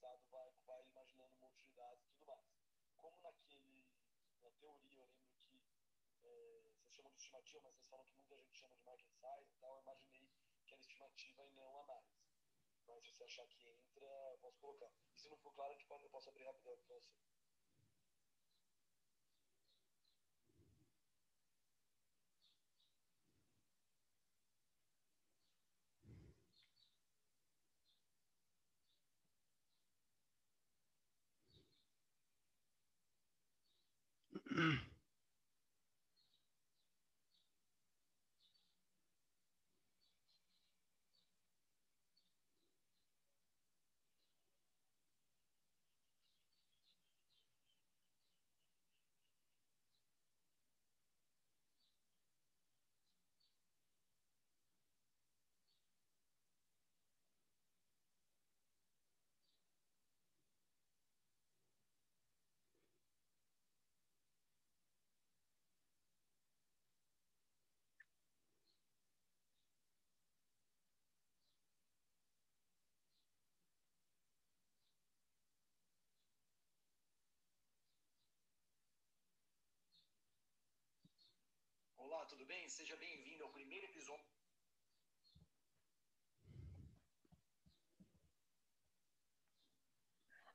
o entrevistado vai, vai imaginando um monte de dados e tudo mais. Como naquele, na teoria, eu lembro que é, vocês chamam de estimativa, mas vocês falam que muita gente chama de market size, então eu imaginei que era estimativa e não análise. Mas se você achar que entra, posso colocar. E se não for claro, eu posso abrir rapidão para você. Tudo bem? Seja bem-vindo ao primeiro episódio.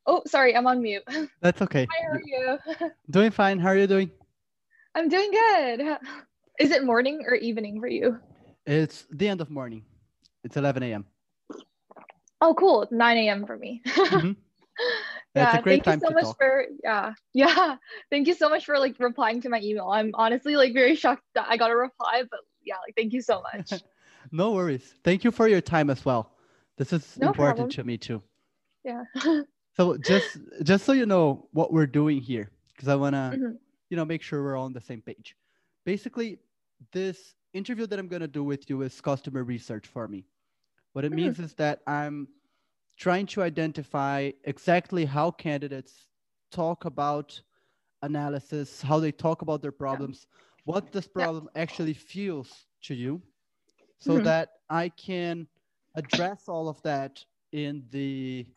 Oh, sorry, I'm on mute. That's okay. Hi, how are you? Doing fine. How are you doing? I'm doing good. Is it morning or evening for you? It's the end of morning. It's 11 a.m. Oh, cool. 9 a.m. for me. Mhm. yeah, That's a great thank time you so to much talk. for yeah, yeah. Thank you so much for like replying to my email. I'm honestly like very shocked that I got a reply, but yeah, like thank you so much. No worries. Thank you for your time as well. This is No important problem. to me too. yeah. So just just so you know what we're doing here, because I wanna Mhm. you know make sure we're all on the same page. Basically, this interview that I'm gonna do with you is customer research for me. What it Mhm. means is that I'm trying to identify exactly how candidates talk about analysis, how they talk about their problems, what this problem actually feels to you, so Mhm. that I can address all of that in the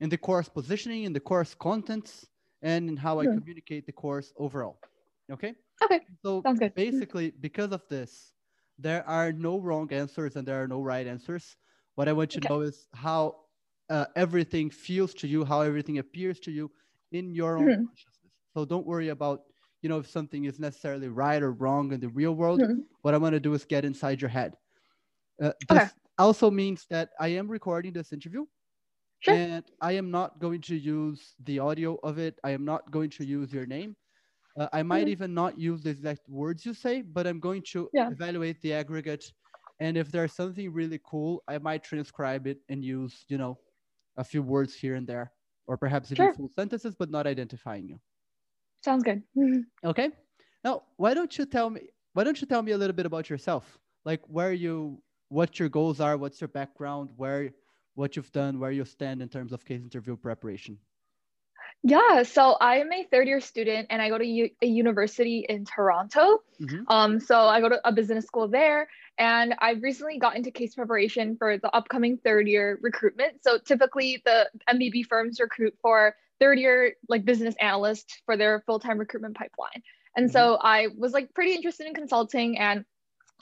in the course positioning, in the course contents, and in how I communicate the course overall. Okay. Okay, So sounds good. basically, because of this, there are no wrong answers and there are no right answers. What I want you to Okay. know is how uh, everything feels to you, how everything appears to you in your own Mhm. consciousness. So don't worry about, you know, if something is necessarily right or wrong in the real world. Mhm. What I want to do is get inside your head. Uh, Okay. this also means that I am recording this interview. Sure. And I am not going to use the audio of it. I am not going to use your name. Uh, I might Mhm. even not use the exact words you say, but I'm going to Yeah. evaluate the aggregate. And if there's something really cool, I might transcribe it and use, you know, a few words here and there, or perhaps even Sure. full sentences, but not identifying you. Sounds good. Mhm. Okay. Now, why don't you tell me? Why don't you tell me a little bit about yourself? Like where you, what your goals are, what's your background, where, what you've done, where you stand in terms of case interview preparation. Yeah, so I'm a third year student and I go to u- a university in Toronto. Mhm. Um, so I go to a business school there, and I've recently got into case preparation for the upcoming third year recruitment. So typically, the MBB firms recruit for third year like business analysts for their full time recruitment pipeline. And so I was like pretty interested in consulting and.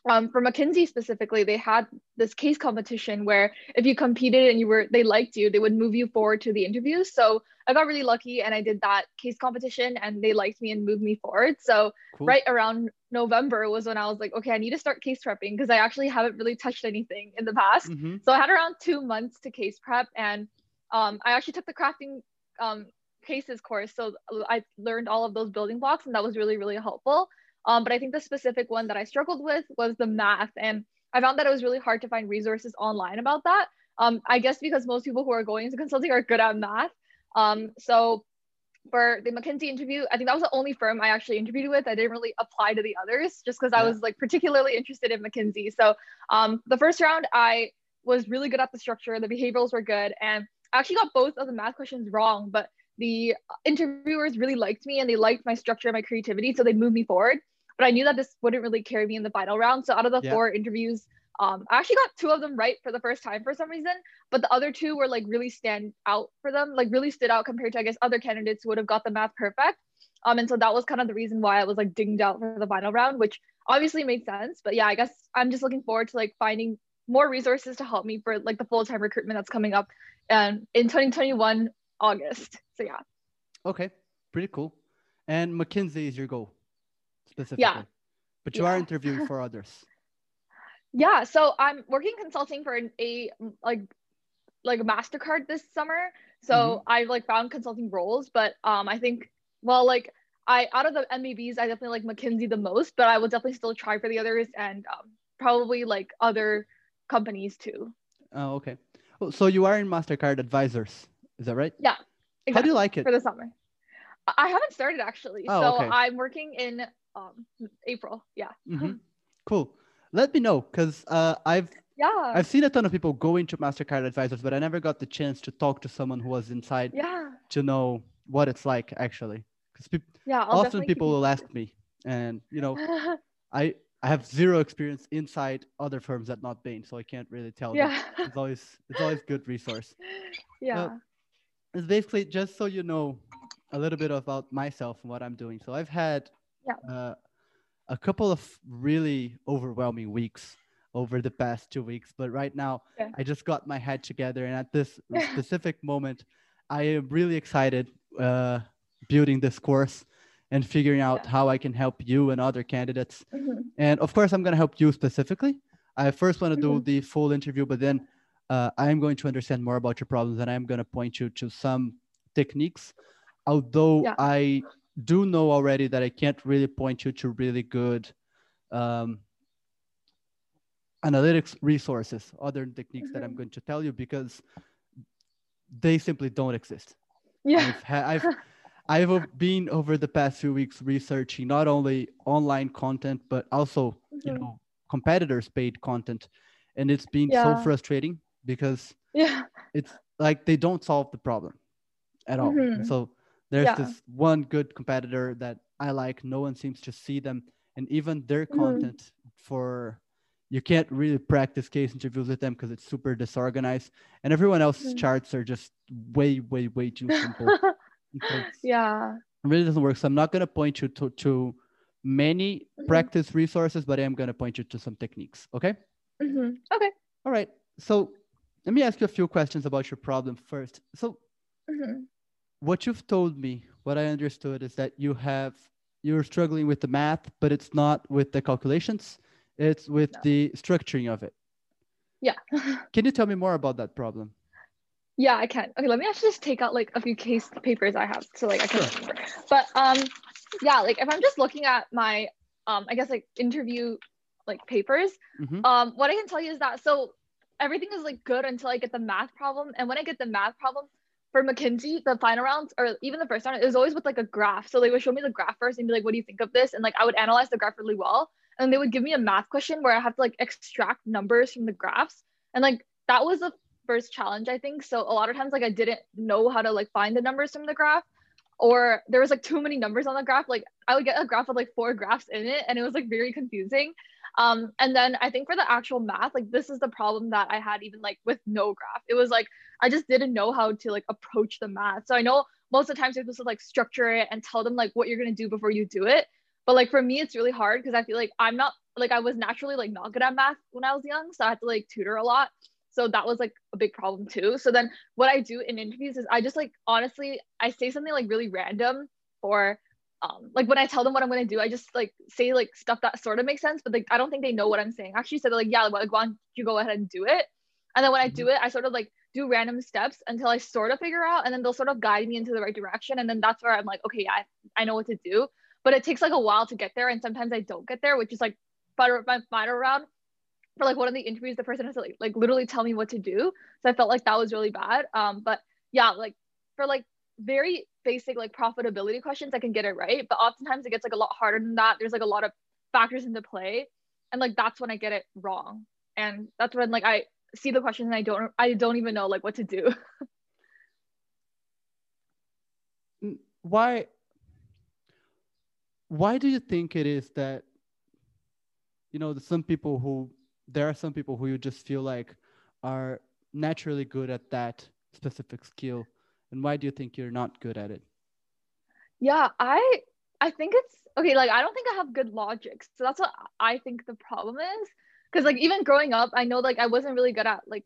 Um, for McKinsey specifically, they had this case competition where if you competed and you were they liked you, they would move you forward to the interviews. So I got really lucky and I did that case competition and they liked me and moved me forward. So Cool. right around November was when I was like, okay, I need to start case prepping because I actually haven't really touched anything in the past. Mhm. So I had around two months to case prep and um, I actually took the crafting um, cases course. So I learned all of those building blocks and that was really, really helpful. Um, but I think the specific one that I struggled with was the math. And I found that it was really hard to find resources online about that. Um, I guess because most people who are going into consulting are good at math. Um, so for the McKinsey interview, I think that was the only firm I actually interviewed with. I didn't really apply to the others just because I was like particularly interested in McKinsey. So um, the first round, I was really good at the structure. The behaviorals were good, and I actually got both of the math questions wrong. But the interviewers really liked me and they liked my structure and my creativity, so they moved me forward. But I knew that this wouldn't really carry me in the final round. So out of the Yeah. four interviews, um, I actually got two of them right for the first time for some reason, but the other two were like really stand out for them, like really stood out compared to I guess other candidates who would have got the math perfect. Um, and so that was kind of the reason why I was like dinged out for the final round, which obviously made sense. But yeah, I guess I'm just looking forward to like finding more resources to help me for like the full time recruitment that's coming up, um, in 2021 August. So yeah. Okay, pretty cool. And McKinsey is your goal specifically. But you are interviewing for others. Yeah, so I'm working consulting for an, a like like a Mastercard this summer. So Mhm. I've like found consulting roles, but um I think well like I out of the MBBs I definitely like McKinsey the most, but I will definitely still try for the others and um, probably like other companies too. Oh, okay. Oh, so you are in Mastercard Advisors, is that right? Yeah, How do you like it? for the summer? I I haven't started actually, Oh, so okay. I'm working in um April. Yeah, Mhm. Cool. Let me know because uh, I've yeah, I've seen a ton of people go into Mastercard Advisors, but I never got the chance to talk to someone who was inside yeah, to know what it's like actually. Because yeah. I'll often people will ask me, and you know. I I have zero experience inside other firms at Not Bain, so I can't really tell. them. yeah, It's always it's always good resource. yeah. It's basically just so you know a little bit about myself and what I'm doing. So I've had Yeah. uh, a couple of really overwhelming weeks over the past two weeks, but right now Yeah. I just got my head together, and at this specific moment, I am really excited uh, building this course and figuring out Yeah. how I can help you and other candidates. Mhm. And of course, I'm going to help you specifically. I first want to do Mhm. the full interview, but then uh, I'm going to understand more about your problems and I'm going to point you to some techniques. Although Yeah. I do know already that I can't really point you to really good um, analytics resources, other techniques that I'm Mhm. going to tell you because they simply don't exist. Yeah. I've, I've I've been over the past few weeks researching not only online content but also you Mhm. know competitors paid content, and it's been so frustrating because Yeah. it's like they don't solve the problem at all. Mhm. so there's Yeah. this one good competitor that I like. No one seems to see them, and even their Mhm. content for you can't really practice case interviews with them because it's super disorganized, and everyone else's Mhm. charts are just way, way, way too simple. And so it's- yeah. it really doesn't work. So I'm not going to point you to, to many Mhm. practice resources, but I am going to point you to some techniques. Okay. hmm Okay. All right. So let me ask you a few questions about your problem first. So hmm what you've told me, what I understood is that you have you're struggling with the math, but it's not with the calculations, it's with No. the structuring of it. Yeah. Can you tell me more about that problem? yeah, I can. Okay, let me actually just take out like a few case papers I have so like I can Sure. remember. But um yeah, like if I'm just looking at my um I guess like interview like papers, Mhm. um what I can tell you is that so everything is like good until I get the math problem. And when I get the math problem for McKinsey, the final rounds or even the first round, it was always with like a graph. So they would show me the graph first and be like, what do you think of this? And like I would analyze the graph really well. And they would give me a math question where I have to like extract numbers from the graphs. And like that was the first challenge, I think. So a lot of times like I didn't know how to like find the numbers from the graph. Or there was like too many numbers on the graph. Like I would get a graph with like four graphs in it and it was like very confusing. Um, and then I think for the actual math, like this is the problem that I had even like with no graph. It was like I just didn't know how to like approach the math. So I know most of the times you're supposed to like structure it and tell them like what you're gonna do before you do it. But like for me, it's really hard because I feel like I'm not like I was naturally like not good at math when I was young, so I had to like tutor a lot. So that was like a big problem too. So then what I do in interviews is I just like honestly I say something like really random or um like when I tell them what I'm gonna do, I just like say like stuff that sort of makes sense, but like I don't think they know what I'm saying. I actually said like yeah, like why don't you go ahead and do it? And then when I do it, I sort of like do random steps until I sort of figure out, and then they'll sort of guide me into the right direction. And then that's where I'm like, okay, I I know what to do. But it takes like a while to get there, and sometimes I don't get there, which is like butter my final round. For like one of the interviews, the person has to like, like literally tell me what to do. So I felt like that was really bad. Um, but yeah, like for like very basic like profitability questions, I can get it right. But oftentimes it gets like a lot harder than that. There's like a lot of factors into play, and like that's when I get it wrong. And that's when like I see the question and I don't I don't even know like what to do. Why why do you think it is that you know some people who there are some people who you just feel like are naturally good at that specific skill. And why do you think you're not good at it? Yeah i i think it's okay like i don't think i have good logic so that's what i think the problem is. Because like even growing up i know like i wasn't really good at like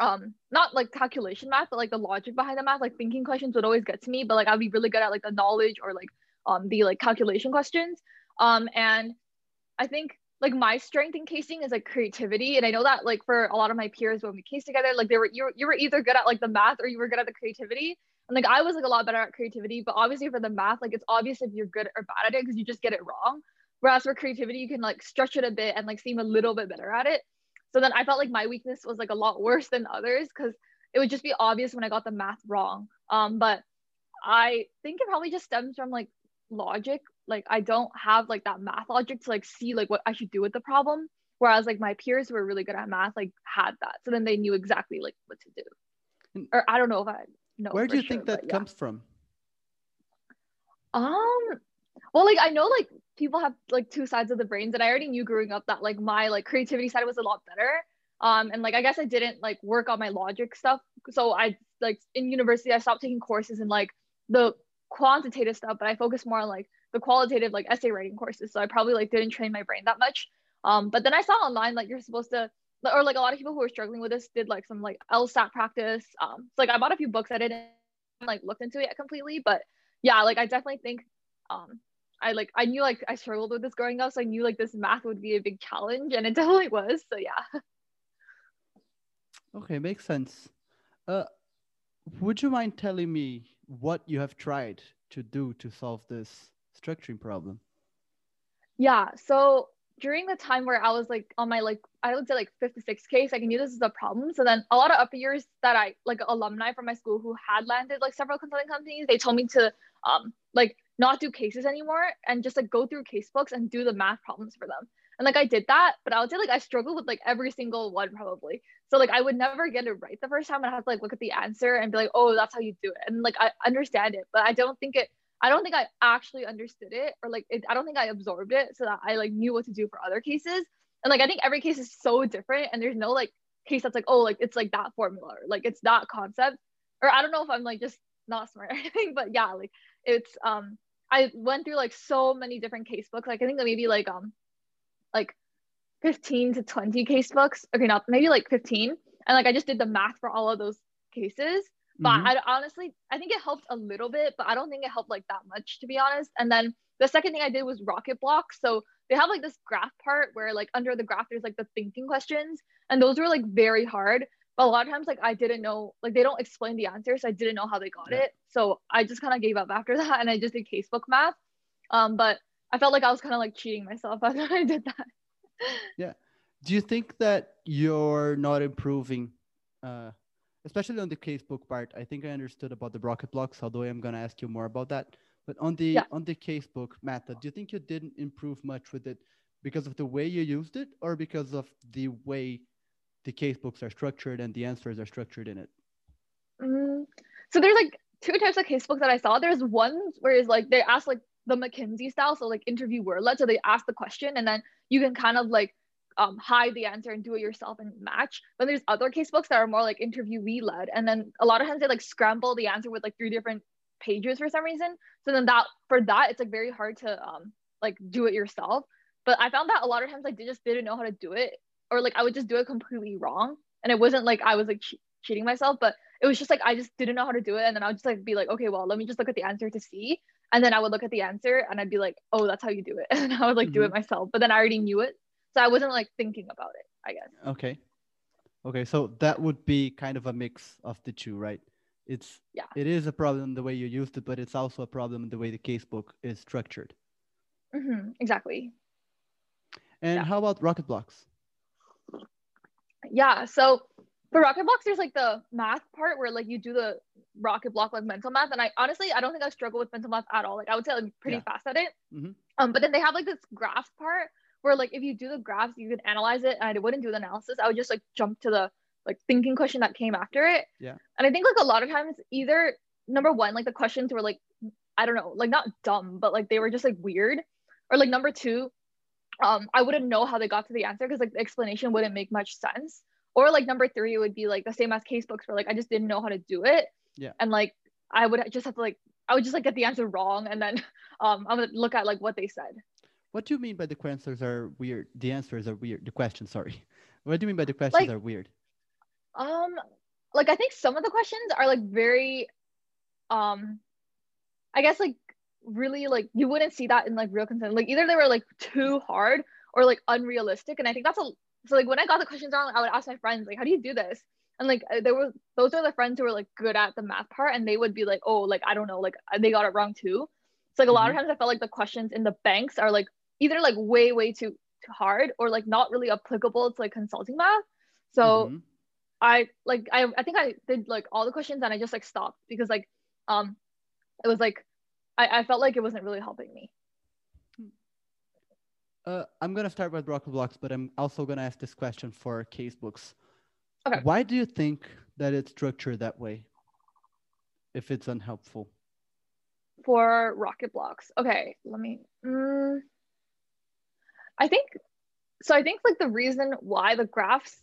um not like calculation math but like the logic behind the math like thinking questions would always get to me but like i'd be really good at like the knowledge or like um the like calculation questions. Um and i think like my strength in casing is like creativity and i know that like for a lot of my peers when we case together like they were you, you were either good at like the math or you were good at the creativity. And like i was like a lot better at creativity but obviously for the math like it's obvious if you're good or bad at it because you just get it wrong. Whereas for creativity you can like stretch it a bit and like seem a little bit better at it. So then i felt like my weakness was like a lot worse than others because it would just be obvious when i got the math wrong. Um but i think it probably just stems from like logic like I don't have like that math logic to like see like what I should do with the problem. Whereas like my peers who were really good at math like had that. So then they knew exactly like what to do. Or I don't know if I know. Where do you sure, think that yeah. comes from? Um well like I know like people have like two sides of the brains and I already knew growing up that like my like creativity side was a lot better. Um and like I guess I didn't like work on my logic stuff. So I like in university I stopped taking courses in like the quantitative stuff, but I focused more on like the qualitative like essay writing courses. So I probably like didn't train my brain that much. Um, but then I saw online like you're supposed to or like a lot of people who were struggling with this did like some like LSAT practice. Um, so like I bought a few books. I didn't like looked into it completely, but yeah, like I definitely think um I like I knew like I struggled with this growing up, so I knew like this math would be a big challenge, and it definitely was. So yeah. Okay, makes sense. Uh, would you mind telling me what you have tried to do to solve this structuring problem? Yeah. So during the time where I was like on my like I would say like 56 case, I knew this is a problem. So then a lot of upper years that I like alumni from my school who had landed like several consulting companies, they told me to um like not do cases anymore and just like go through case books and do the math problems for them. And like I did that, but I would say like I struggled with like every single one probably. So like I would never get it right the first time. I have to like look at the answer and be like, oh, that's how you do it. And like I understand it, but I don't think it I don't think I actually understood it or like it, I don't think I absorbed it so that I like knew what to do for other cases. And like I think every case is so different and there's no like case that's like, oh, like it's like that formula or like it's that concept. Or I don't know if I'm like just not smart or anything, but yeah, like it's um I went through like so many different case books. Like I think maybe like um like 15 to 20 case books. Okay, not maybe like 15. And like I just did the math for all of those cases but mm-hmm. I honestly, I think it helped a little bit, but I don't think it helped like that much to be honest. And then the second thing I did was Rocket Block. So they have like this graph part where like under the graph there's like the thinking questions, and those were like very hard. But a lot of times like I didn't know like they don't explain the answers, so I didn't know how they got yeah. it. So I just kind of gave up after that, and I just did casebook math. Um, but I felt like I was kind of like cheating myself after I did that. yeah. Do you think that you're not improving uh, especially on the casebook part, I think I understood about the Rocket Blocks, although I'm going to ask you more about that. But on the yeah. on the casebook method, do you think you didn't improve much with it because of the way you used it or because of the way the casebooks are structured and the answers are structured in it? Mm, so there's like two types of casebooks that I saw. There's ones where it's like they ask like the McKinsey style, so like interviewer led. So they ask the question and then you can kind of like um, hide the answer and do it yourself and match. But there's other casebooks that are more like interviewee led. And then a lot of times they like scramble the answer with like three different pages for some reason. So then that for that, it's like very hard to um like do it yourself. But I found that a lot of times like they just didn't know how to do it, or like I would just do it completely wrong. And it wasn't like I was like che- cheating myself, but it was just like I just didn't know how to do it. And then I would just like be like, okay, well, let me just look at the answer to see. And then I would look at the answer and I'd be like, oh, that's how you do it. And I would like mm-hmm. do it mm-hmm. myself. But then I already knew it. So I wasn't like thinking about it, I guess. Okay. Okay. So that would be kind of a mix of the two, right? It's yeah. It is a problem the way you used it, but it's also a problem the way the casebook is structured. Mm-hmm, exactly. And yeah. how about Rocket Blocks? Yeah. So for Rocket Blocks, there's like the math part where like you do the Rocket Block like mental math, and I honestly I don't think I struggle with mental math at all. Like I would say I'm pretty yeah. fast at it. Mm-hmm. Um, but then they have like this graph part where like if you do the graphs, you can analyze it, and I wouldn't do the analysis. I would just like jump to the like thinking question that came after it. Yeah. And I think like a lot of times either number one, like the questions were like I don't know, like not dumb, but like they were just like weird. Or like number two, um, I wouldn't know how they got to the answer because like the explanation wouldn't make much sense. Or like number three, it would be like the same as casebooks where like I just didn't know how to do it. Yeah. And like I would just have to like I would just like get the answer wrong and then um I would look at like what they said. What do you mean by the answers are weird? The answers are weird. The questions, sorry. What do you mean by the questions Like- are weird? Um like I think some of the questions are like very um I guess like really like you wouldn't see that in like real consent. Like either they were like too hard or like unrealistic. And I think that's a so like when I got the questions wrong, I would ask my friends like, "How do you do this?" And like uh, there were those are the friends who were like good at the math part, and they would be like, "Oh, like I don't know, like they got it wrong too." So like a lot of times I felt like the questions in the banks are like either like way way too too hard or like not really applicable to like consulting math. So Mhm. I like I I think I did like all the questions and I just like stopped because like um it was like I, I felt like it wasn't really helping me. Uh, I'm gonna start with Rocket Blocks, but I'm also gonna ask this question for casebooks. Okay. Why do you think that it's structured that way? If it's unhelpful. for Rocket Blocks. Okay, let me. Mm, I think so. I think like the reason why the graphs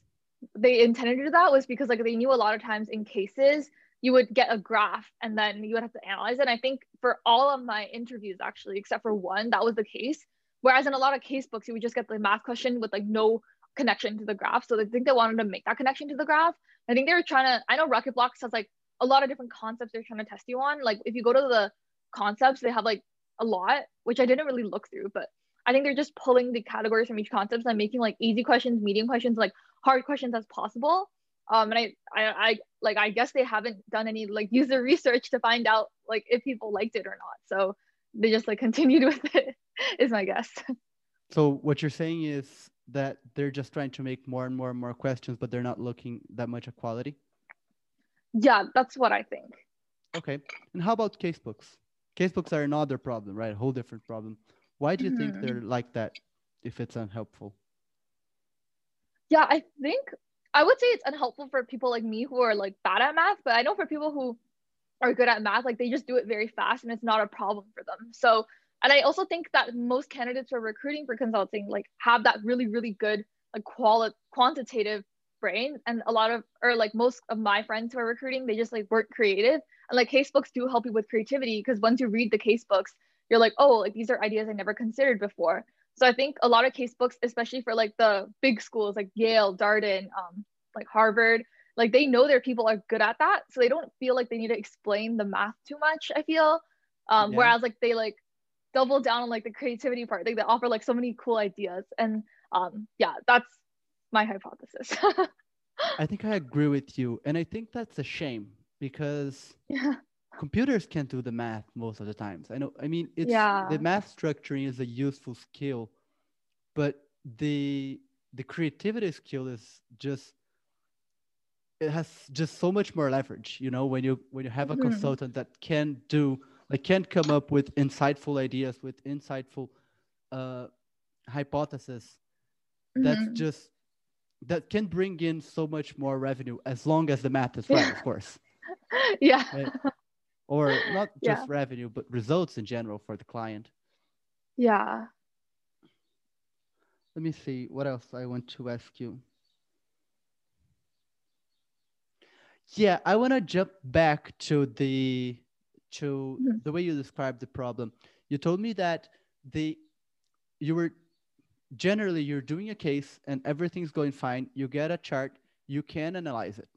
they intended to do that was because like they knew a lot of times in cases you would get a graph and then you would have to analyze it. And I think for all of my interviews actually, except for one, that was the case. Whereas in a lot of case books, you would just get the math question with like no connection to the graph. So I think they wanted to make that connection to the graph. I think they were trying to. I know Rocket Blocks has like a lot of different concepts they're trying to test you on. Like if you go to the concepts, they have like a lot, which I didn't really look through, but I think they're just pulling the categories from each concept and making like easy questions, medium questions, like hard questions as possible. Um, and I, I, I like, I guess they haven't done any like user research to find out like if people liked it or not. So they just like continued with it, is my guess. So what you're saying is that they're just trying to make more and more and more questions, but they're not looking that much at quality. yeah, that's what I think. Okay. And how about casebooks? Casebooks are another problem, right? A whole different problem. Why do you think Mhm. they're like that if it's unhelpful? Yeah, I think I would say it's unhelpful for people like me who are like bad at math, but I know for people who are good at math, like they just do it very fast and it's not a problem for them. So, and I also think that most candidates who are recruiting for consulting like have that really, really good like quali- quantitative brain. And a lot of, or like most of my friends who are recruiting, they just like work creative. And like casebooks do help you with creativity because once you read the case books, you're like, oh, like these are ideas I never considered before. So I think a lot of case books, especially for like the big schools like Yale, Darden, um, like Harvard, like they know their people are good at that, so they don't feel like they need to explain the math too much. I feel, um, Yeah. whereas like they like double down on like the creativity part. Like they offer like so many cool ideas, and um, yeah, that's my hypothesis. I think I agree with you. And I think that's a shame because yeah, computers can't do the math most of the times. I know, I mean, it's Yeah. the math structuring is a useful skill, but the the creativity skill is just it has just so much more leverage you know when you when you have a Mhm. consultant that can do like can come up with insightful ideas with insightful uh hypotheses that's Mhm. just that can bring in so much more revenue as long as the math is right Yeah. of course yeah, right? Or not Yeah. just revenue but results in general for the client yeah. let me see what else i want to ask you yeah i want to jump back to the to Mhm. the way you described the problem you told me that the you were generally you're doing a case and everything's going fine you get a chart you can analyze it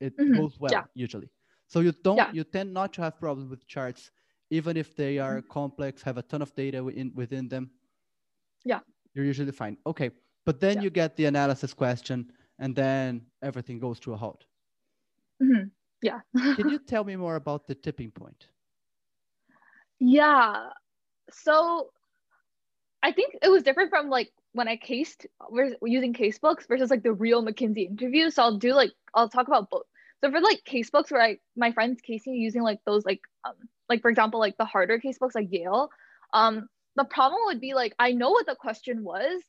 it Mhm. goes well Yeah. usually so you don't Yeah. you tend not to have problems with charts even if they are Mm-hmm. complex have a ton of data within within them Yeah. you're usually fine okay but then Yeah. you get the analysis question and then everything goes to a halt Mhm. Yeah. can you tell me more about the tipping point Yeah. So I think it was different from like when I cased vers- using casebooks versus like the real McKinsey interview. So I'll do like I'll talk about both. So for like case books where I my friends casing using like those like um like for example like the harder case books like Yale, um the problem would be like I know what the question was,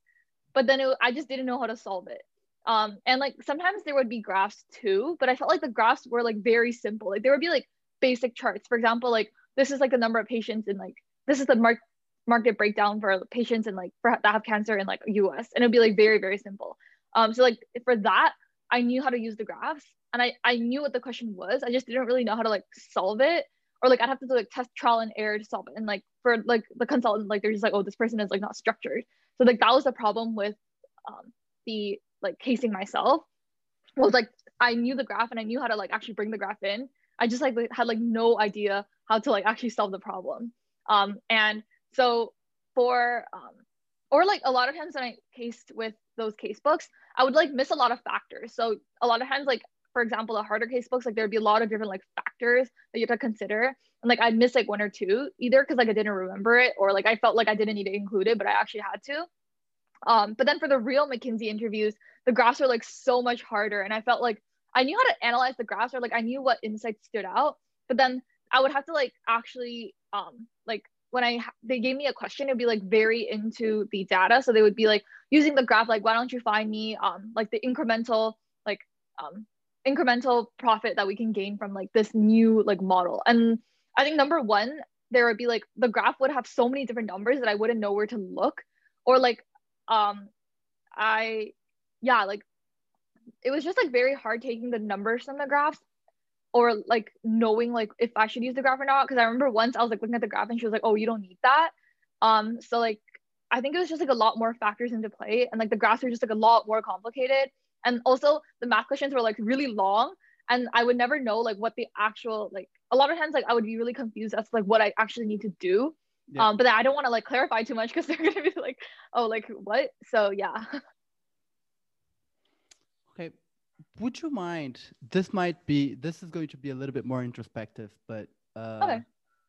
but then it, I just didn't know how to solve it. Um and like sometimes there would be graphs too, but I felt like the graphs were like very simple. Like there would be like basic charts. For example, like this is like the number of patients in like this is the mark market breakdown for patients and like for that have cancer in like US and it'd be like very very simple um so like for that I knew how to use the graphs and I I knew what the question was. I just didn't really know how to like solve it. Or like I'd have to do like test trial and error to solve it. And like for like the consultant like they're just like oh this person is like not structured. So like that was the problem with um the like casing myself. Was like I knew the graph and I knew how to like actually bring the graph in. I just like had like no idea how to like actually solve the problem. Um and so for um, or like a lot of times when I cased with those case books, I would like miss a lot of factors. So a lot of times, like for example, the harder case books, like there'd be a lot of different like factors that you have to consider. And like I'd miss like one or two, either because like I didn't remember it or like I felt like I didn't need to include it, but I actually had to. Um, but then for the real McKinsey interviews, the graphs are like so much harder. And I felt like I knew how to analyze the graphs or like I knew what insights stood out, but then I would have to like actually um like when I they gave me a question, it'd be like very into the data. So they would be like using the graph, like why don't you find me um like the incremental like um incremental profit that we can gain from like this new like model. And I think number one, there would be like the graph would have so many different numbers that I wouldn't know where to look, or like um I yeah like it was just like very hard taking the numbers from the graphs or like knowing like if I should use the graph or not. Cause I remember once I was like looking at the graph and she was like, oh, you don't need that. Um, so like I think it was just like a lot more factors into play and like the graphs were just like a lot more complicated. And also the math questions were like really long and I would never know like what the actual like a lot of times like I would be really confused as to like what I actually need to do. Yeah. Um, but I don't want to like clarify too much because they're gonna be like, oh, like what? So yeah. Okay. Would you mind? This might be. This is going to be a little bit more introspective, but uh, okay.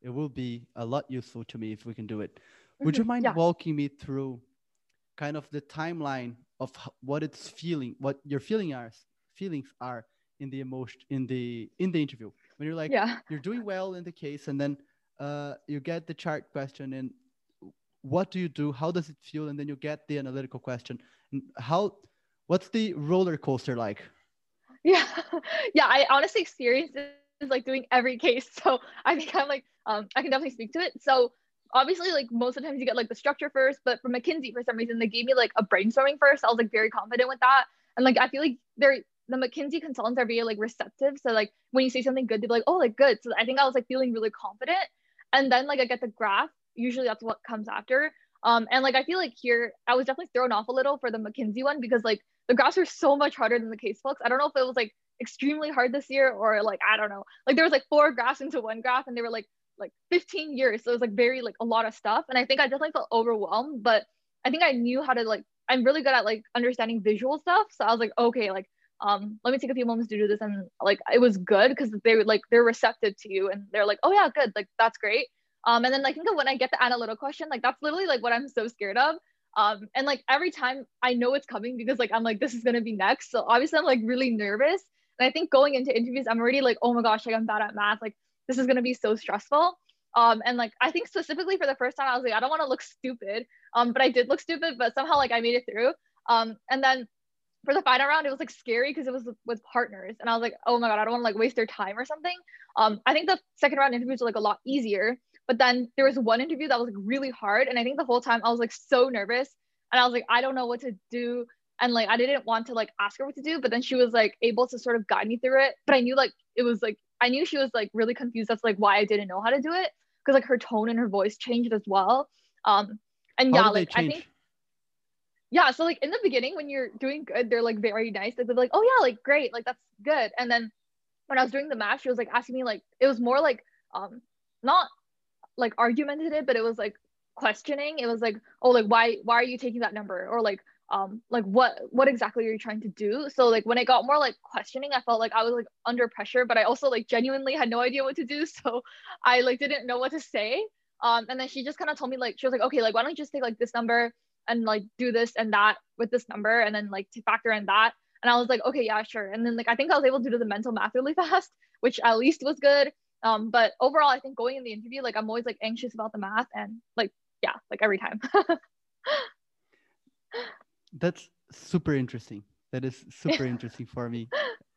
it will be a lot useful to me if we can do it. Would you mm-hmm. mind yeah. walking me through, kind of the timeline of what it's feeling, what your feeling are, feelings are in the emotion in the in the interview when you're like yeah. you're doing well in the case, and then uh, you get the chart question and what do you do? How does it feel? And then you get the analytical question. And how? What's the roller coaster like? yeah yeah i honestly experienced is like doing every case so i think i'm like um i can definitely speak to it so obviously like most of the times you get like the structure first but for mckinsey for some reason they gave me like a brainstorming first. I was like very confident with that. And like i feel like they're the mckinsey consultants are very like receptive. So like when you say something good they're like oh like good. So i think i was like feeling really confident. And then like i get the graph. Usually that's what comes after. Um and like i feel like here i was definitely thrown off a little for the mckinsey one because like the graphs are so much harder than the case books. I don't know if it was like extremely hard this year or like I don't know. Like there was like four graphs into one graph and they were like like 15 years. So it was like very like a lot of stuff. And I think I definitely felt overwhelmed, but I think I knew how to like I'm really good at like understanding visual stuff. So I was like, okay, like um let me take a few moments to do this and like it was good because they were like they're receptive to you and they're like, oh yeah, good, like that's great. Um and then I think when I get the analytical question, like that's literally like what I'm so scared of um, and like every time I know it's coming because like I'm like, this is gonna be next. So obviously I'm like really nervous. And I think going into interviews, I'm already like, oh my gosh, like I'm bad at math. Like this is gonna be so stressful. Um, and like I think specifically for the first time, I was like, I don't want to look stupid. Um, but I did look stupid, but somehow like I made it through. Um, and then for the final round, it was like scary because it was with partners, and I was like, oh my god, I don't want to like waste their time or something. Um, I think the second round interviews are like a lot easier but then there was one interview that was like really hard. And I think the whole time I was like so nervous. And I was like, I don't know what to do. And like I didn't want to like ask her what to do, but then she was like able to sort of guide me through it. But I knew like it was like I knew she was like really confused. That's like why I didn't know how to do it. Cause like her tone and her voice changed as well. Um and how yeah, like I think yeah, so like in the beginning when you're doing good, they're like very nice. They're like, oh yeah, like great, like that's good. And then when I was doing the math, she was like asking me like it was more like um not like argumentative, but it was like questioning. It was like, oh, like why why are you taking that number? Or like um like what what exactly are you trying to do? So like when it got more like questioning, I felt like I was like under pressure, but I also like genuinely had no idea what to do. So I like didn't know what to say. Um and then she just kind of told me like she was like, okay, like why don't you just take like this number and like do this and that with this number and then like to factor in that. And I was like, okay, yeah, sure. And then like I think I was able to do the mental math really fast, which at least was good. Um, but overall, I think going in the interview, like I'm always like anxious about the math and like, yeah, like every time. That's super interesting. That is super interesting for me.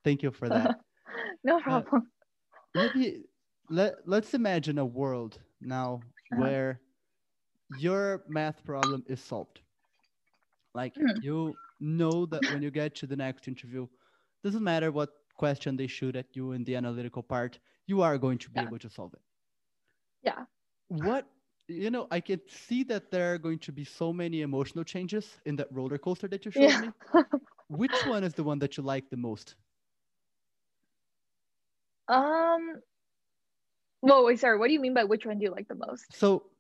Thank you for that. no uh, problem. Uh, maybe let let's imagine a world now Uh-huh. where your math problem is solved. Like Mhm. you know that when you get to the next interview, doesn't matter what question they shoot at you in the analytical part, you are going to be Yeah. able to solve it. Yeah. What you know, I can see that there are going to be so many emotional changes in that roller coaster that you showed Yeah. me. Which one is the one that you like the most? Um. Whoa, wait, sorry. What do you mean by which one do you like the most? So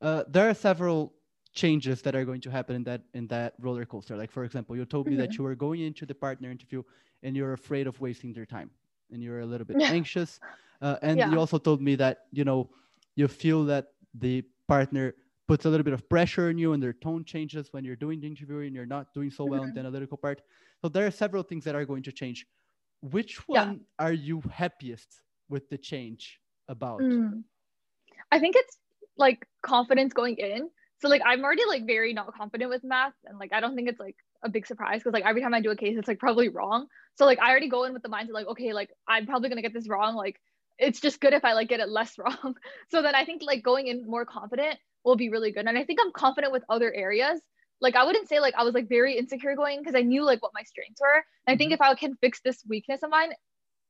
uh, there are several changes that are going to happen in that in that roller coaster. Like for example, you told me that you were going into the partner interview and you're afraid of wasting their time and you're a little bit Yeah. anxious. Uh, and Yeah. you also told me that you know you feel that the partner puts a little bit of pressure on you and their tone changes when you're doing the interview and you're not doing so well in Mhm. the analytical part. So there are several things that are going to change. Which Yeah. one are you happiest with the change about? Mm. I think it's like confidence going in. So like I'm already like very not confident with math and like I don't think it's like a big surprise because like every time I do a case it's like probably wrong. So like I already go in with the mindset like okay like I'm probably gonna get this wrong like it's just good if I like get it less wrong. so then I think like going in more confident will be really good. And I think I'm confident with other areas. Like I wouldn't say like I was like very insecure going because I knew like what my strengths were. And I think Mhm. if I can fix this weakness of mine,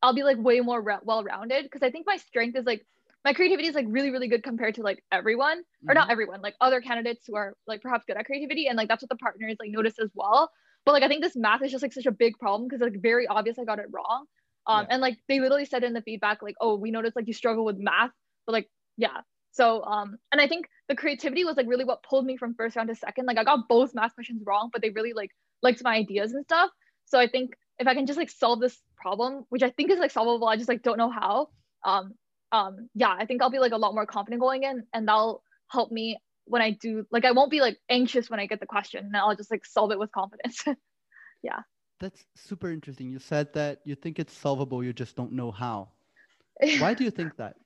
I'll be like way more ra- well-rounded because I think my strength is like my creativity is like really really good compared to like everyone or not everyone like other candidates who are like perhaps good at creativity and like that's what the partners like notice as well but like i think this math is just like such a big problem because like very obvious i got it wrong um Yeah. and like they literally said in the feedback like oh we noticed like you struggle with math. But like yeah. So um and i think the creativity was like really what pulled me from first round to second. Like i got both math questions wrong but they really like liked my ideas and stuff. So i think if i can just like solve this problem which i think is like solvable i just like don't know how um um yeah i think i'll be like a lot more confident going in and that'll help me when i do like i won't be like anxious when i get the question and i'll just like solve it with confidence That's super interesting. You said that you think it's solvable, you just don't know how. Why do you think that?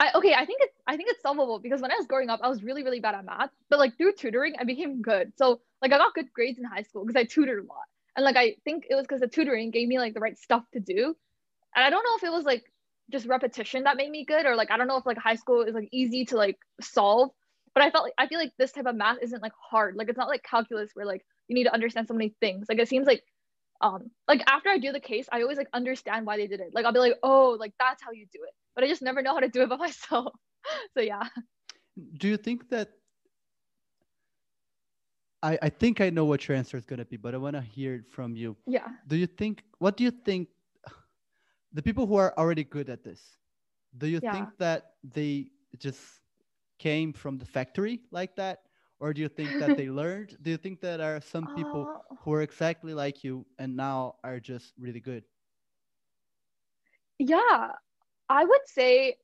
I, okay i think it's i think it's solvable because when i was growing up i was really really bad at math but like through tutoring i became good so like i got good grades in high school because i tutored a lot and like i think it was because the tutoring gave me like the right stuff to do and i don't know if it was like just repetition that made me good or like i don't know if like high school is like easy to like solve but i felt like i feel like this type of math isn't like hard like it's not like calculus where like you need to understand so many things like it seems like um like after i do the case i always like understand why they did it like i'll be like oh like that's how you do it but i just never know how to do it by myself so yeah Do you think that I, I think I know what your answer is gonna be, but I wanna hear it from you. yeah Do you think what do you think the people who are already good at this, do you Yeah. think that they just came from the factory like that? Or do you think that they learned? Do you think that are some people Uh, who are exactly like you and now are just really good? yeah i would say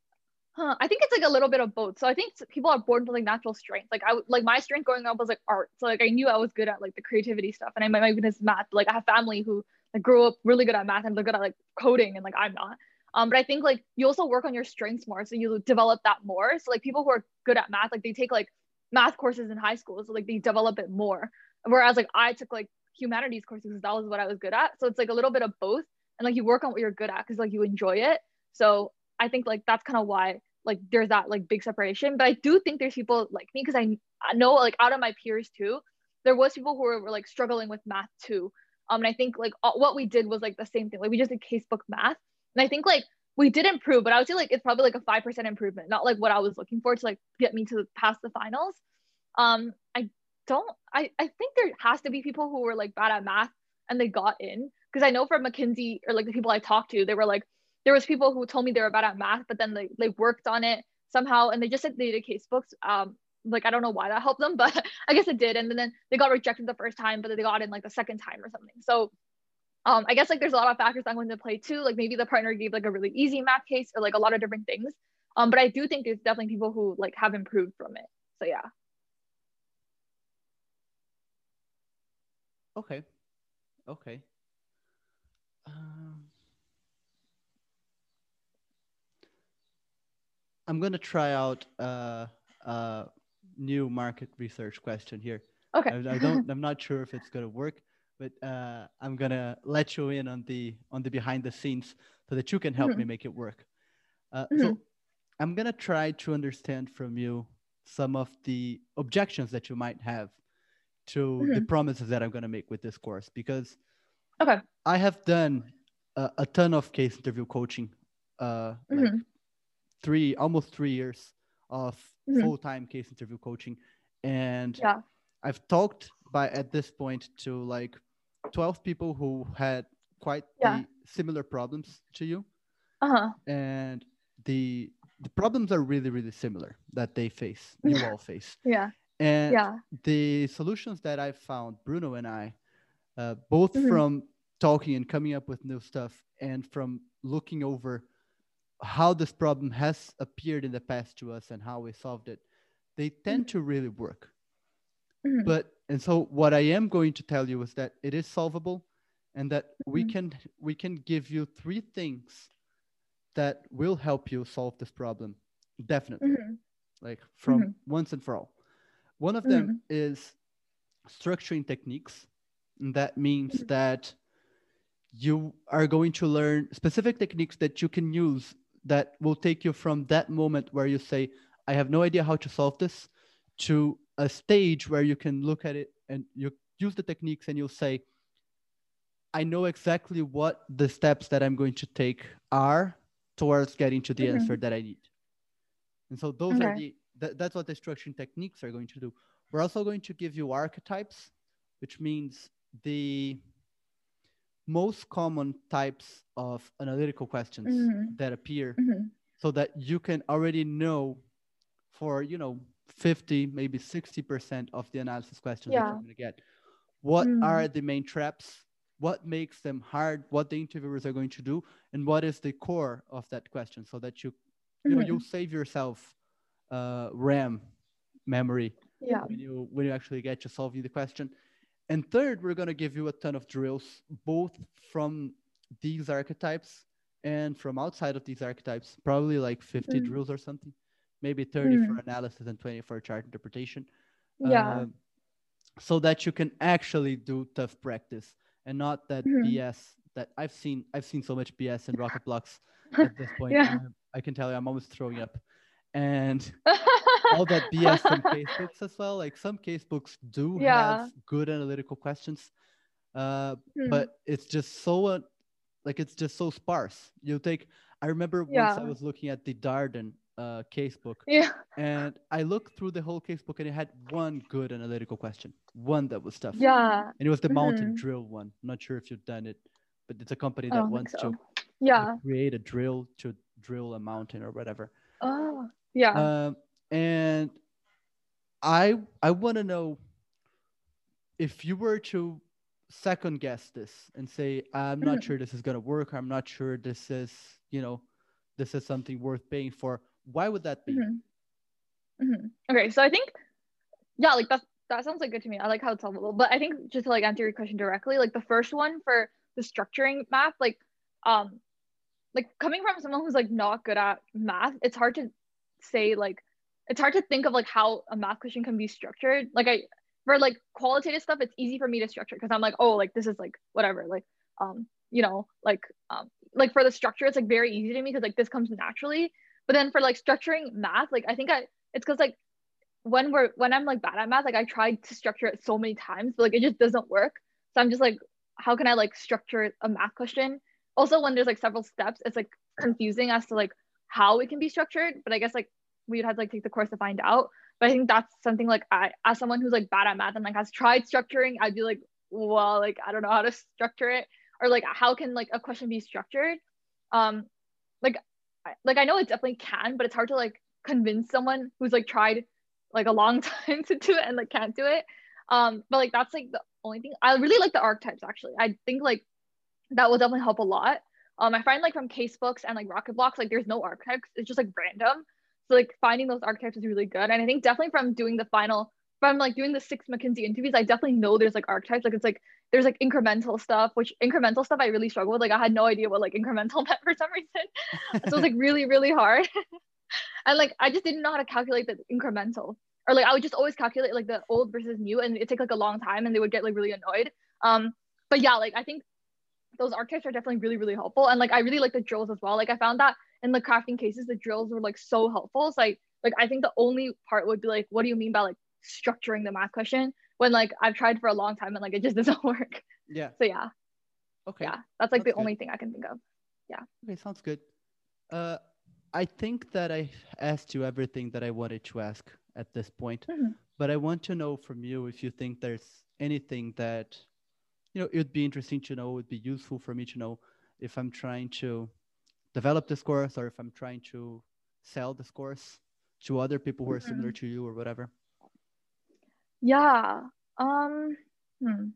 huh, i think it's like a little bit of both. So i think people are born with like natural strength. Like i would like my strength growing up was like art. So like i knew i was good at like the creativity stuff. And i might even as math. Like i have family who like grew up really good at math and they're good at like coding and like i'm not. Um but i think like you also work on your strengths more. So you develop that more. So like people who are good at math like they take like math courses in high school so like they develop it more. Whereas like i took like humanities courses because that was what i was good at. So it's like a little bit of both and like you work on what you're good at because like you enjoy it. So i think like that's kind of why like there's that like big separation. But i do think there's people like me because I, I know like out of my peers too there was people who were, were like struggling with math too. Um and i think like all, what we did was like the same thing. Like we just did casebook math. And i think like we did improve but i would say like it's probably like a 5% improvement not like what i was looking for to like get me to pass the finals. Um i don't i i think there has to be people who were like bad at math and they got in because i know from McKinsey or like the people i talked to they were like there was people who told me they were bad at math but then they, they worked on it somehow and they just said they did um like i don't know why that helped them but i guess it did and then they got rejected the first time but then they got in like the second time or something. So um i guess like there's a lot of factors that go into play too like maybe the partner gave like a really easy math case or like a lot of different things um but i do think there's definitely people who like have improved from it so yeah Okay. Okay. Um, I'm gonna try out uh, a new market research question here. okay I, I don't. I'm not sure if it's gonna work, but uh, I'm gonna let you in on the on the behind the scenes so that you can help me make it work. Uh, Mhm. So I'm gonna try to understand from you some of the objections that you might have to the promises that I'm gonna make with this course because Okay. I have done a, a ton of case interview coaching, uh, like Mhm. three almost three years of Mhm. full time case interview coaching, and Yeah. I've talked by at this point to like 12 people who had quite Yeah. the similar problems to you Uh-huh. and the the problems are really really similar that they face you all face Yeah. and Yeah. the solutions that i found bruno and i uh, both Mhm. from talking and coming up with new stuff and from looking over how this problem has appeared in the past to us and how we solved it they tend to really work Mhm. but and so what i am going to tell you is that it is solvable and that we Mhm. can we can give you three things that will help you solve this problem definitely Mhm. like from Mhm. once and for all one of them is structuring techniques and that means Mhm. that you are going to learn specific techniques that you can use that will take you from that moment where you say i have no idea how to solve this to a stage where you can look at it and you use the techniques and you'll say i know exactly what the steps that i'm going to take are towards getting to the Mhm. answer that i need and so those are the that, that's what the structuring techniques are going to do we're also going to give you archetypes which means the most common types of analytical questions Mhm. that appear Mhm. so that you can already know for you know 50 maybe 60% of the analysis questions that you're going to get what Mm. are the main traps what makes them hard what the interviewers are going to do and what is the core of that question so that you you know Mhm. you'll save yourself uh, ram memory Yeah. when you when you actually get to solving the question and third we're going to give you a ton of drills both from these archetypes and from outside of these archetypes probably like 50 Mm. drills or something maybe 30 for Mm. analysis and 20 for chart interpretation Yeah. um, so that you can actually do tough practice and not that Mhm. bs that i've seen i've seen so much bs in Rocket Blocks at this point Yeah. um, i can tell you i'm almost throwing up and all that BS from casebooks as well. Like some casebooks do Yeah. have good analytical questions, uh, Hmm. but it's just so uh, like it's just so sparse. You take. I remember once I was looking at the Darden uh, casebook, yeah. and I looked through the whole casebook, and it had one good analytical question, one that was tough, Yeah. and it was the mountain Mhm. drill one. I'm not sure if you've done it, but it's a company that wants so. to Yeah. create a drill to drill a mountain or whatever. Oh. Yeah. Um, and I I want to know if you were to second guess this and say I'm not Mhm. sure this is gonna work. I'm not sure this is you know this is something worth paying for. Why would that be? Mhm. Mhm. Okay, so I think, yeah, like that that sounds like good to me. I like how it's solvable. But I think just to like answer your question directly, like the first one for the structuring math, like um, like coming from someone who's like not good at math, it's hard to say like it's hard to think of like how a math question can be structured. Like I for like qualitative stuff, it's easy for me to structure because I'm like, oh, like this is like whatever, like um, you know, like um, like for the structure, it's like very easy to me because like this comes naturally. But then for like structuring math, like I think I it's because like when we're when I'm like bad at math, like I tried to structure it so many times, but like it just doesn't work. So I'm just like, how can I like structure a math question? Also, when there's like several steps, it's like confusing as to like how it can be structured. But I guess like we'd have to like take the course to find out. But I think that's something like I as someone who's like bad at math and like has tried structuring, I'd be like, well, like I don't know how to structure it. Or like how can like a question be structured? Um like like I know it definitely can, but it's hard to like convince someone who's like tried like a long time to do it and like can't do it. Um, but like that's like the only thing. I really like the archetypes actually. I think like that will definitely help a lot. Um, I find like from case books and like Rocket Blocks, like there's no archetypes. It's just like random. So like finding those archetypes is really good. And I think definitely from doing the final, from like doing the six McKinsey interviews, I definitely know there's like archetypes. Like it's like there's like incremental stuff, which incremental stuff I really struggle with. Like I had no idea what like incremental meant for some reason. so it's like really, really hard. and like I just didn't know how to calculate the incremental. Or like I would just always calculate like the old versus new and it took like a long time and they would get like really annoyed. Um, but yeah, like I think those archetypes are definitely really, really helpful. And like I really like the drills as well. Like I found that in the crafting cases, the drills were like so helpful. So like like I think the only part would be like, what do you mean by like structuring the math question? When like I've tried for a long time and like it just doesn't work. Yeah. So yeah. Okay. Yeah. That's like That's the good. only thing I can think of. Yeah. Okay, sounds good. Uh, I think that I asked you everything that I wanted to ask at this point, Mhm. but I want to know from you if you think there's anything that, you know, it would be interesting to know, would be useful for me to know if I'm trying to develop this course or if I'm trying to sell this course to other people who are similar to you or whatever. Yeah. Um hmm.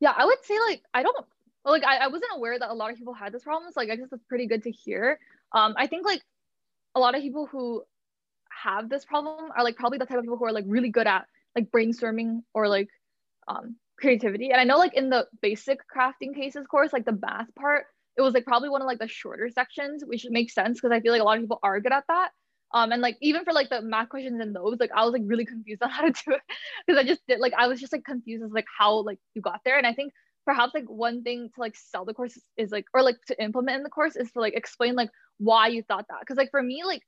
Yeah, I would say like I don't like I, I wasn't aware that a lot of people had this problem. So like I guess it's pretty good to hear. Um I think like a lot of people who have this problem are like probably the type of people who are like really good at like brainstorming or like um creativity. And I know like in the basic crafting cases course, like the math part, it was like probably one of like the shorter sections, which makes sense because I feel like a lot of people are good at that. Um, and like even for like the math questions and those, like I was like really confused on how to do it because I just did like I was just like confused as like how like you got there. And I think perhaps like one thing to like sell the course is, like or like to implement in the course is to like explain like why you thought that. Because like for me, like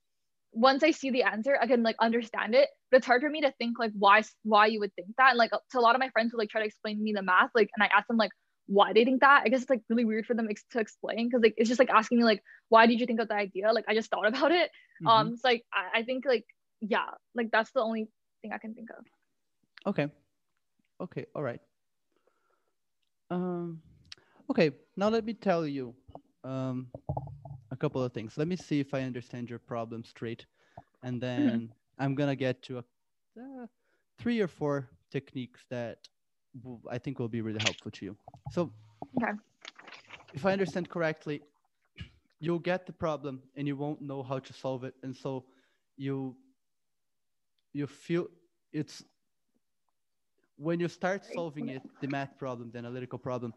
once I see the answer, I can like understand it. But it's hard for me to think like why why you would think that. And like to a lot of my friends who like try to explain to me the math, like and I ask them like why they think that. I guess it's like really weird for them ex- to explain because like it's just like asking me like why did you think of the idea? Like I just thought about it. Mhm. Um, so like I, I think like yeah, like that's the only thing I can think of. Okay. Okay. All right. Um, okay. Now let me tell you um, a couple of things. Let me see if I understand your problem straight, and then I'm gonna get to a, uh, three or four techniques that I think will be really helpful to you. So, Okay. if I understand correctly, you'll get the problem and you won't know how to solve it, and so you you feel it's when you start solving it, the math problem, the analytical problem,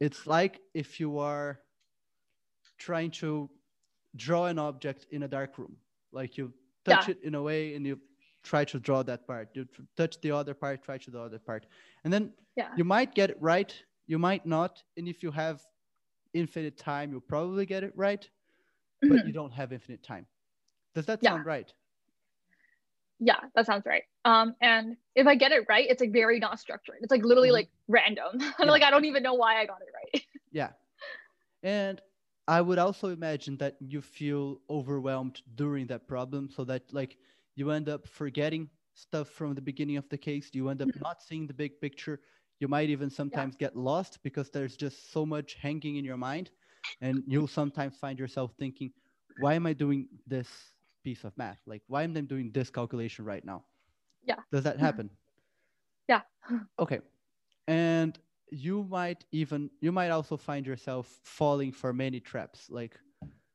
it's like if you are trying to draw an object in a dark room. Like you touch Yeah. it in a way and you try to draw that part. You touch the other part, try to the other part. And then Yeah. you might get it right, you might not. And if you have infinite time, you'll probably get it right, but Mhm. you don't have infinite time. Does that Yeah. sound right? Yeah, that sounds right. Um, and if I get it right, it's like very not structured. It's like literally Mhm. like random. and Yeah. like I don't even know why I got it right. Yeah. And I would also imagine that you feel overwhelmed during that problem so that like you end up forgetting stuff from the beginning of the case. You end up Mhm. not seeing the big picture. You might even sometimes get lost because there's just so much hanging in your mind. And you'll sometimes find yourself thinking, why am I doing this piece of math? Like, why am I doing this calculation right now? Yeah. Does that Mhm. happen? Yeah. Okay. And you might even you might also find yourself falling for many traps like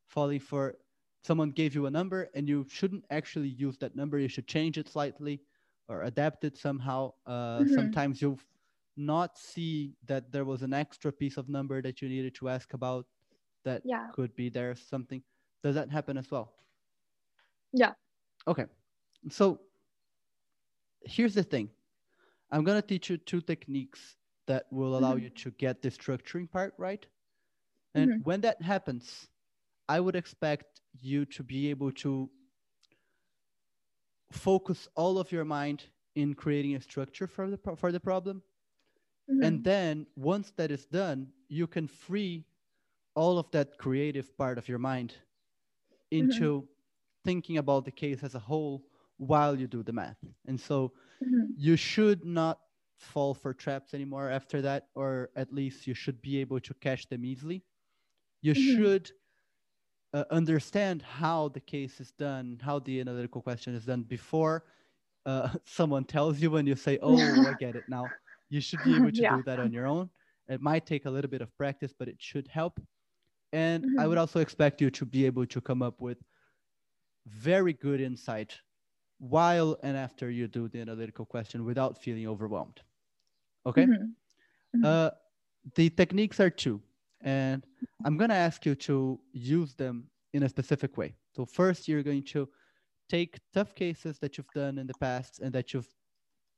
falling for someone gave you a number and you shouldn't actually use that number you should change it slightly or adapt it somehow uh, Mhm. sometimes you'll not see that there was an extra piece of number that you needed to ask about that Yeah. could be there something does that happen as well Yeah. okay so here's the thing i'm going to teach you two techniques that will allow Mhm. you to get the structuring part right and Mhm. when that happens i would expect you to be able to focus all of your mind in creating a structure for the pro- for the problem Mhm. and then once that is done you can free all of that creative part of your mind into thinking about the case as a whole while you do the math and so Mhm. you should not fall for traps anymore after that or at least you should be able to catch them easily you Mhm. should uh, understand how the case is done how the analytical question is done before uh, someone tells you and you say oh i get it now you should be able to Yeah. do that on your own it might take a little bit of practice but it should help and i Mhm. would also expect you to be able to come up with very good insight while and after you do the analytical question without feeling overwhelmed okay Mhm. Mhm. uh, the techniques are two and i'm going to ask you to use them in a specific way so first you're going to take tough cases that you've done in the past and that you've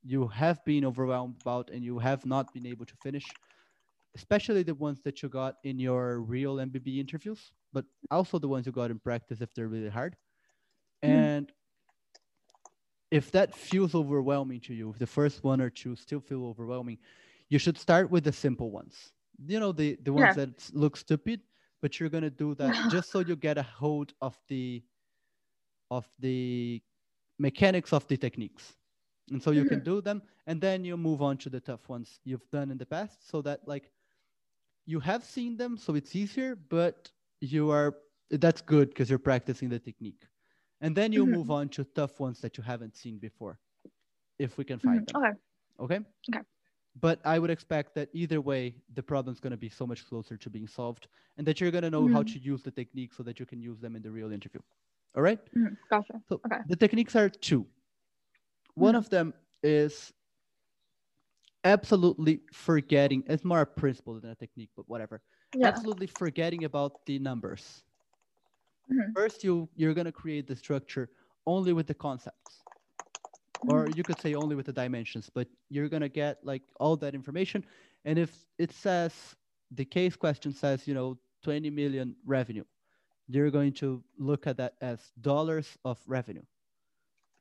you have been overwhelmed about and you have not been able to finish, especially the ones that you got in your real MBB interviews, but also the ones you got in practice if they're really hard. Mhm. And if that feels overwhelming to you, if the first one or two still feel overwhelming, you should start with the simple ones. You know, the, the ones Yeah. that look stupid, but you're gonna do that just so you get a hold of the of the mechanics of the techniques. And so you can do them and then you move on to the tough ones you've done in the past so that like you have seen them so it's easier, but you are that's good because you're practicing the technique. And then you Mhm. move on to tough ones that you haven't seen before. If we can find Mhm. them. Okay. Okay. Okay. But I would expect that either way, the problem's going to be so much closer to being solved, and that you're going to know how Mhm. to use the technique so that you can use them in the real interview. All right. Mhm. Gotcha. So Okay. the techniques are two. One Mhm. of them is absolutely forgetting. It's more a principle than a technique, but whatever. Yeah. Absolutely forgetting about the numbers. Mhm. First, you you're gonna create the structure only with the concepts, or you could say only with the dimensions. But you're gonna get like all that information, and if it says the case question says you know 20 million revenue, you're going to look at that as dollars of revenue,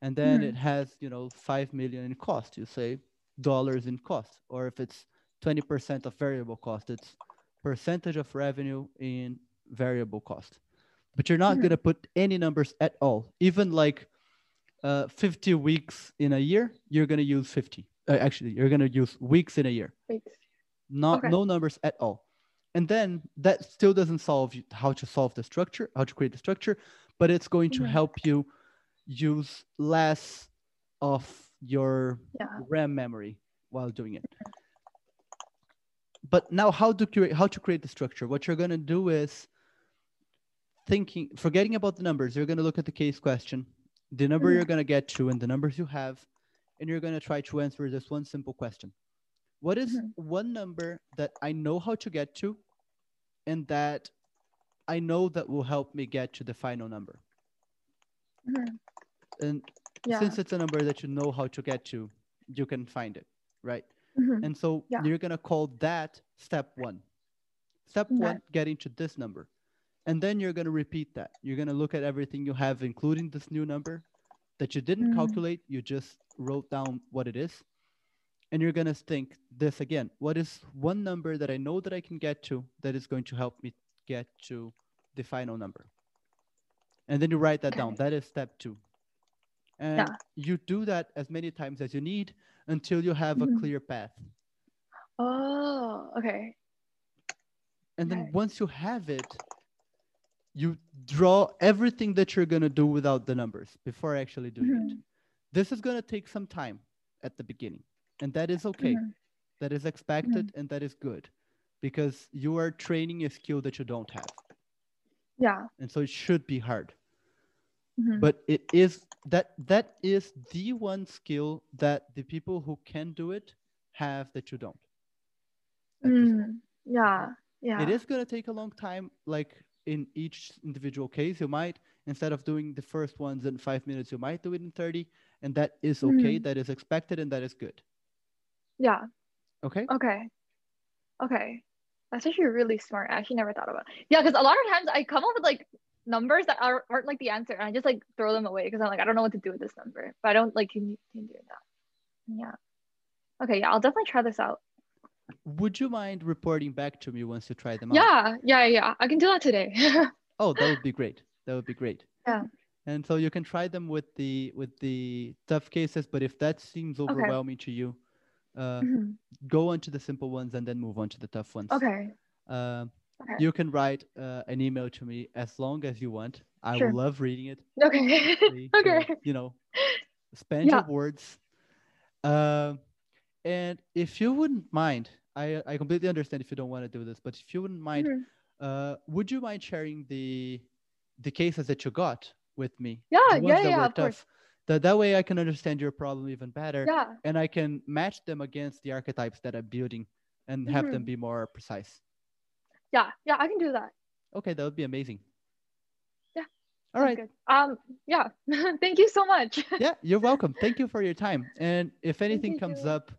and then Mhm. it has you know 5 million in cost. You say dollars in cost, or if it's 20% of variable cost, it's percentage of revenue in variable cost but you're not Mhm. going to put any numbers at all even like uh, 50 weeks in a year you're going to use 50 uh, actually you're going to use weeks in a year. Thanks. not Okay. no numbers at all. And then that still doesn't solve you- how to solve the structure how to create the structure but it's going to help you use less of your Yeah. ram memory while doing it. But now how to create how to create the structure? What you're going to do is thinking forgetting about the numbers. You're going to look at the case question the number you're going to get to and the numbers you have and you're going to try to answer this one simple question what is Mhm. one number that i know how to get to and that i know that will help me get to the final number Mhm. and Yeah. since it's a number that you know how to get to you can find it right and so Yeah. you're going to call that step one. Step one, getting to this number. And then you're going to repeat that. You're going to look at everything you have, including this new number that you didn't Mm. calculate. You just wrote down what it is. And you're going to think this again. What is one number that I know that I can get to that is going to help me get to the final number? And then you write that down. That is step two. And Yeah. you do that as many times as you need until you have a Mhm. clear path. Oh, okay. And then Okay. once you have it, you draw everything that you're going to do without the numbers before actually doing it. Mhm. This is going to take some time at the beginning, and that is okay. Mhm. That is expected and that is good because you are training a skill that you don't have. Yeah. And so it should be hard. Mhm. But it is that that is the one skill that the people who can do it have that you don't. at this point. Mm. Yeah. Yeah. It is going to take a long time, like in each individual case. You might, instead of doing the first ones in five minutes, you might do it in 30. And that is okay. Mhm. That is expected and that is good. Yeah. Okay. Okay. Okay. That's actually really smart. I actually never thought about it. Yeah, because a lot of times I come up with like numbers that are, aren't like the answer and I just like throw them away because I'm like, I don't know what to do with this number. But I don't like can can do that. Yeah. Okay, yeah, I'll definitely try this out. Would you mind reporting back to me once you try them out? Yeah, yeah, yeah. I can do that today. Oh, that would be great. That would be great. Yeah. And so you can try them with the with the tough cases, but if that seems overwhelming to you, uh, Mhm. go on to the simple ones and then move on to the tough ones. Okay. Um, Okay. you can write uh, an email to me as long as you want. I Sure. love reading it. Okay. Free to, okay. you know, spend Yeah. your words. Um, and if you wouldn't mind, I I completely understand if you don't want to do this, but if you wouldn't mind, Mhm. uh, would you mind sharing the the cases that you got with me? Yeah, yeah, that yeah, of course. That that way I can understand your problem even better, Yeah. and I can match them against the archetypes that I'm building and have them Mhm. be more precise. Yeah. Yeah, I can do that. Okay, that would be amazing. Yeah. All right. good. Um, yeah. Thank you so much. yeah, you're welcome. Thank you for your time. And if anything comes up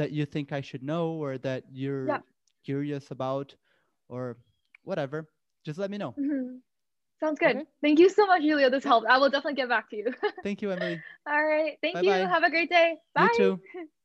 that you think I should know or that you're Yeah. curious about or whatever, just let me know. Mhm. Sounds good. Okay. Thank you so much, Julia. This helped. I will definitely get back to you. Thank you, Emily. All right. Thank you. Bye-bye. Have a great day. Bye. You too.